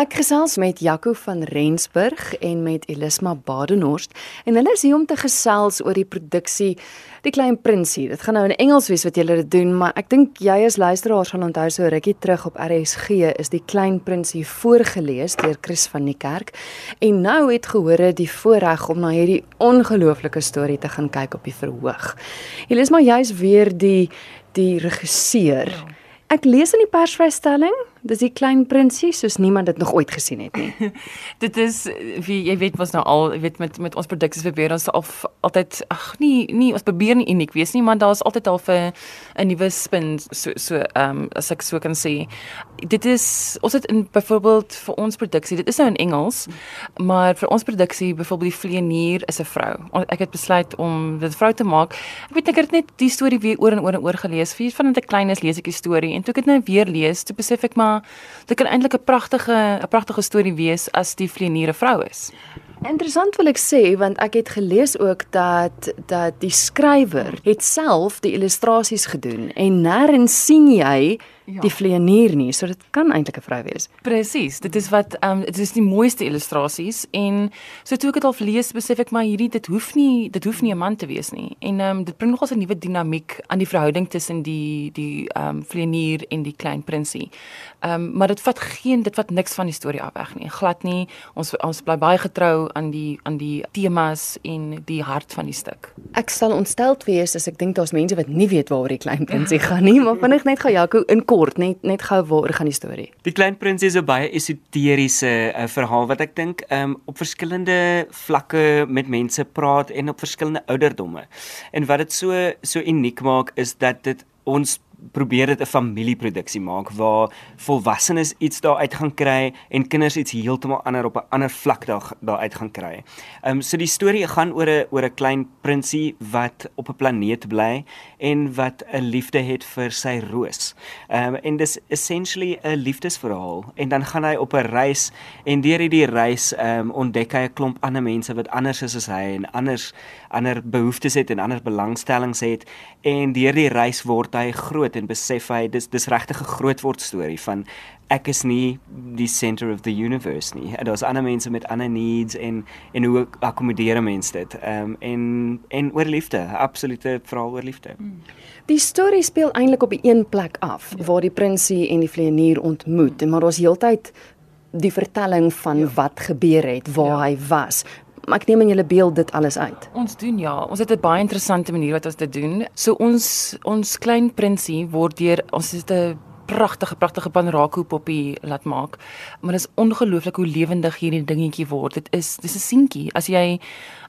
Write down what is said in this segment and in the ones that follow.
Ek gesels met Jaco van Rensburg en met Elisma Badenhorst en hulle is hier om te gesels oor die produksie Die Klein Prinsie. Dit gaan nou in Engels wees wat julle dit doen, maar ek dink jy as luisteraar gaan onthou so rukkie terug op RSG is Die Klein Prinsie voorgeles deur Chris van die Kerk en nou het gehore die voorreg om na hierdie ongelooflike storie te gaan kyk op die verhoog. Elisma jy's weer die die regisseur. Ja. Ek lees in die persvrystelling Dis die klein prinsie soos niemand dit nog ooit gesien het nie. dit is wie jy weet was nou al, jy weet met met ons produksies probeer ons al altyd ag nee, nee, ons probeer nie uniek wees nie, maar daar's altyd al 'n 'n nuwe spin so so ehm um, as ek so kan sê. Dit is ons het in byvoorbeeld vir ons produksie, dit is nou in Engels, maar vir ons produksie byvoorbeeld die vleenier is 'n vrou. Ek het besluit om dit vrou te maak. Ek weet ek het net die storie weer oor en oor en oor gelees. Vir van 'n klein is lees ek die storie en toe ek dit nou weer lees, toe besef ek maar maar dit kan eintlik 'n pragtige 'n pragtige storie wees as die vleeniere vrou is. Interessant wil ek sê want ek het gelees ook dat dat die skrywer het self die illustrasies gedoen en nêrens sien jy ja. die vleienier nie, so dit kan eintlik 'n vrou wees. Presies, dit is wat ehm um, dit is die mooiste illustrasies en so toe ek dit al lees besef ek maar hierdie dit hoef nie dit hoef nie 'n man te wees nie. En ehm um, dit bring nogals 'n nuwe dinamiek aan die verhouding tussen die die ehm um, vleienier en die klein prinsie. Ehm um, maar dit vat geen dit vat niks van die storie af weg nie. Glad nie. Ons ons bly baie getrou aan die aan die temas en die hart van die stuk. Ek sal ontsteld wees as ek dink daar's mense wat nie weet waaroor die klein prinsie gaan nie, maar vinnig net gaan Jaco in kort net net gou waar gaan die storie. Die klein prinses is 'n baie esoteriese uh, verhaal wat ek dink um, op verskillende vlakke met mense praat en op verskillende ouderdomme. En wat dit so so uniek maak is dat dit ons probeer dit 'n familieproduksie maak waar volwassenes iets daar uit gaan kry en kinders iets heeltemal ander op 'n ander vlak daar daar uit gaan kry. Ehm um, so die storie gaan oor 'n oor 'n klein prinsie wat op 'n planeet bly en wat 'n liefde het vir sy roos. Ehm um, en dis essentially 'n liefdesverhaal en dan gaan hy op 'n reis en deur hierdie reis ehm um, ontdek hy 'n klomp ander mense wat anders is as hy en anders ander behoeftes het en ander belangstellings het en deur die reis word hy groot en besef hy dis dis regtig 'n groot word storie van ek is nie die center of the universe nie. Daar's ander mense met ander needs en en hoe akkommodeer mense dit? Ehm um, en en oor liefde, absolute verhaal oor liefde. Hmm. Die storie speel eintlik op 'n een plek af ja. waar die prinsie en die vleienier ontmoet maar daar's heeltyd die vertelling van ja. wat gebeur het, waar ja. hy was, ek neem in julle beeld dit alles uit. Ons doen ja, ons het 'n baie interessante manier wat ons dit doen. So ons ons klein prinsie word deur ons het 'n pragtige pragtige panrako poppie laat maak. Maar dit is ongelooflik hoe lewendig hierdie dingetjie word. Dit is dis 'n seentjie. As jy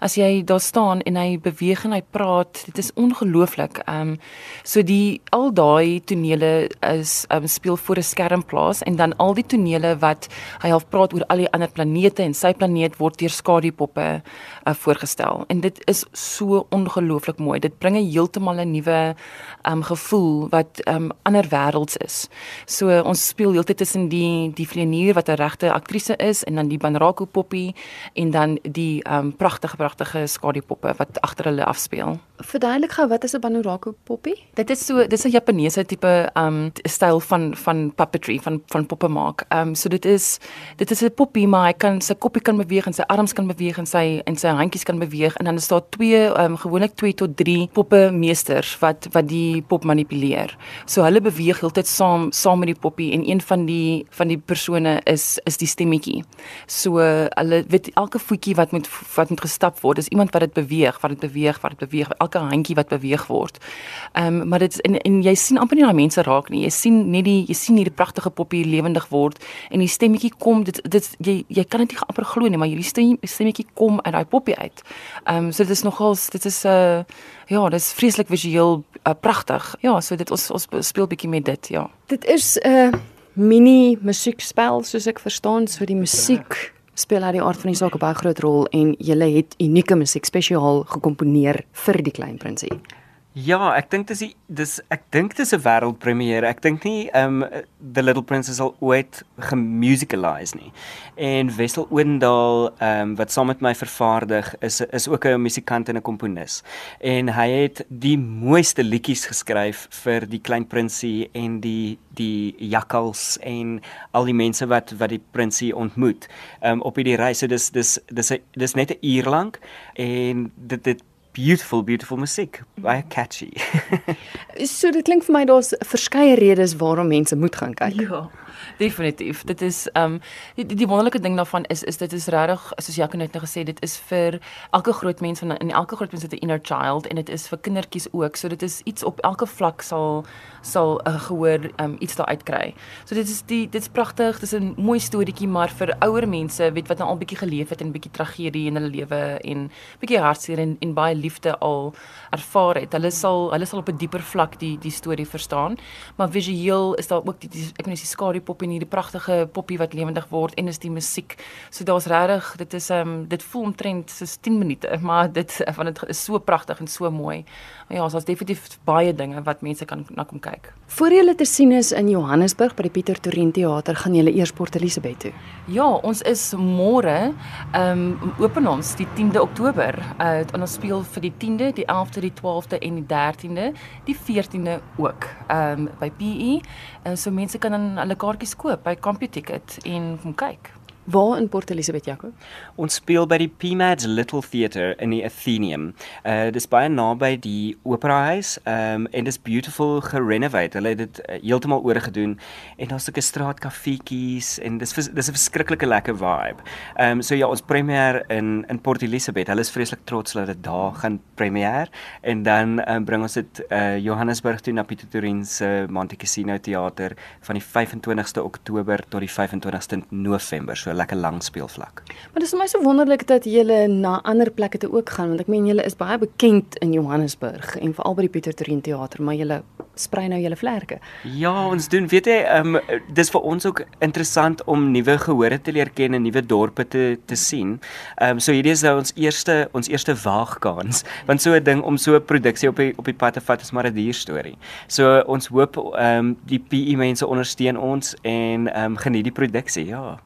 as jy daar staan en hy beweeg en hy praat, dit is ongelooflik. Ehm um, so die al daai tonele is ehm um, speel voor 'n skerm plaas en dan al die tonele wat hy half praat oor al die ander planete en sy planeet word deur skadupoppe uh, voorgestel. En dit is so ongelooflik mooi. Dit bring 'n heeltemal 'n nuwe ehm um, gevoel wat ehm um, ander wêrelds is. So ons speel heeltyd tussen die die vleenier wat 'n regte aktrise is en dan die Banrako poppie en dan die ehm um, pragtige pragtige skadupoppe wat agter hulle afspeel. Verduidelik gou wat is 'n Banrako poppie? Dit is so dis 'n Japaneese tipe ehm um, styl van van puppetry van van poppe maak. Ehm um, so dit is dit is 'n poppie maar hy kan sy koppie kan beweeg en sy arms kan beweeg en sy en sy handjies kan beweeg en dan is daar twee ehm um, gewoonlik 2 tot 3 poppe meesters wat wat die pop manipuleer. So hulle beweeg heeltyd saam saam saam met die poppie en een van die van die persone is is die stemmetjie. So hulle weet elke voetjie wat moet wat moet gestap word, is iemand wat dit beweeg, wat dit beweeg, wat dit beweeg, elke handjie wat beweeg word. Ehm um, maar dit is en, en jy sien amper nie daai mense raak nie. Jy sien net die jy sien hierdie pragtige poppie lewendig word en die stemmetjie kom dit dit jy jy kan dit nie amper glo nie, maar hierdie stem, stemmetjie kom uit daai poppie uit. Ehm um, so dit is nogals dit is 'n uh, eh, ja, dit is vreeslik visueel uh, pragtig. Ja, so dit ons ons speel bietjie met dit, ja. Dit is 'n uh, mini musiekspel soos ek verstaan, so die musiek speel uit die aard van die saak 'n baie groot rol en jy het unieke musiek spesiaal gekomponeer vir die klein prinsie. Ja, ek dink dis dis ek dink dis 'n wêreldpremiere. Ek dink nie um The Little Princess sal ooit gemusicalize nie. En Wessel Oendal um wat saam met my vervaardig is is ook 'n musikant en 'n komponis. En hy het die mooiste liedjies geskryf vir die klein prinsie en die die jakkals en al die mense wat wat die prinsie ontmoet um op hierdie reis. So dis dis dis dis net 'n uur lank en dit dit beautiful beautiful musiek. Baie catchy. So dit klink vir my daar's verskeie redes waarom mense moet gaan kyk. Ja definitief. Dit is um die, die wonderlike ding daarvan is is dit is regtig soos Jacques net nou gesê dit is vir elke groot mens van in elke groot mens het 'n inner child en dit is vir kindertjies ook. So dit is iets op elke vlak sal sal 'n uh, gehoor um iets daar uitkry. So dit is die dit's pragtig dis 'n mooi storieetjie maar vir ouer mense weet wat nou al bietjie geleef het en bietjie tragedie in hulle lewe en bietjie hartseer en en baie liefde al ervaar het. Hulle sal hulle sal op 'n dieper vlak die die storie verstaan. Maar visueel is daar ook die, die ek weet nie die skadupoppie en hierdie pragtige poppie wat lewendig word en is die musiek. So daar's regtig dit is ehm um, dit voel omtrent soos 10 minute, maar dit van dit is so pragtig en so mooi. Maar ja, daar's definitief baie dinge wat mense kan na kom kyk. Voor julle te sien is in Johannesburg by die Pieter Torin Theater gaan julle eers Port Elizabeth toe. Ja, ons is môre ehm um, open ons die 10de Oktober. Uh en ons speel vir die 10de, die 11de, die 12de en die 13de, die 14de ook. Ehm um, by PE. En so mense kan dan hulle kaartjies koop by CompuTicket en kom kyk. Waar in Port Elizabeth Jaco? Ons speel by die PMADS Little Theatre in die Athenaeum. Uh dis baie naby die Opera House. Um en dis beautiful gerenovate. Hulle het dit uh, heeltemal oorgedoen en daar's 'n straatkaffietjies en dis dis 'n verskriklike lekker vibe. Um so ja, ons premier in in Port Elizabeth. Hulle is vreeslik trots dat dit daar gaan premier en dan um, bring ons dit uh Johannesburg toe na Pieter Torin se Monte Cassino Theater van die 25ste Oktober tot die 25ste November. So lekker lang speelvlak. Maar dis vir my so wonderlik dat julle na ander plekke toe ook gaan want ek meen julle is baie bekend in Johannesburg en veral by die Pieter Torin teater, maar julle sprei nou julle vlerke. Ja, ons doen weet jy, ehm um, dis vir ons ook interessant om nuwe gehore te leer ken en nuwe dorpe te te sien. Ehm um, so hierdie is nou ons eerste ons eerste waagkans want so 'n ding om so 'n produksie op die op die pad te vat is maar 'n duur storie. So ons hoop ehm um, die PE mense ondersteun ons en ehm um, geniet die produksie, ja.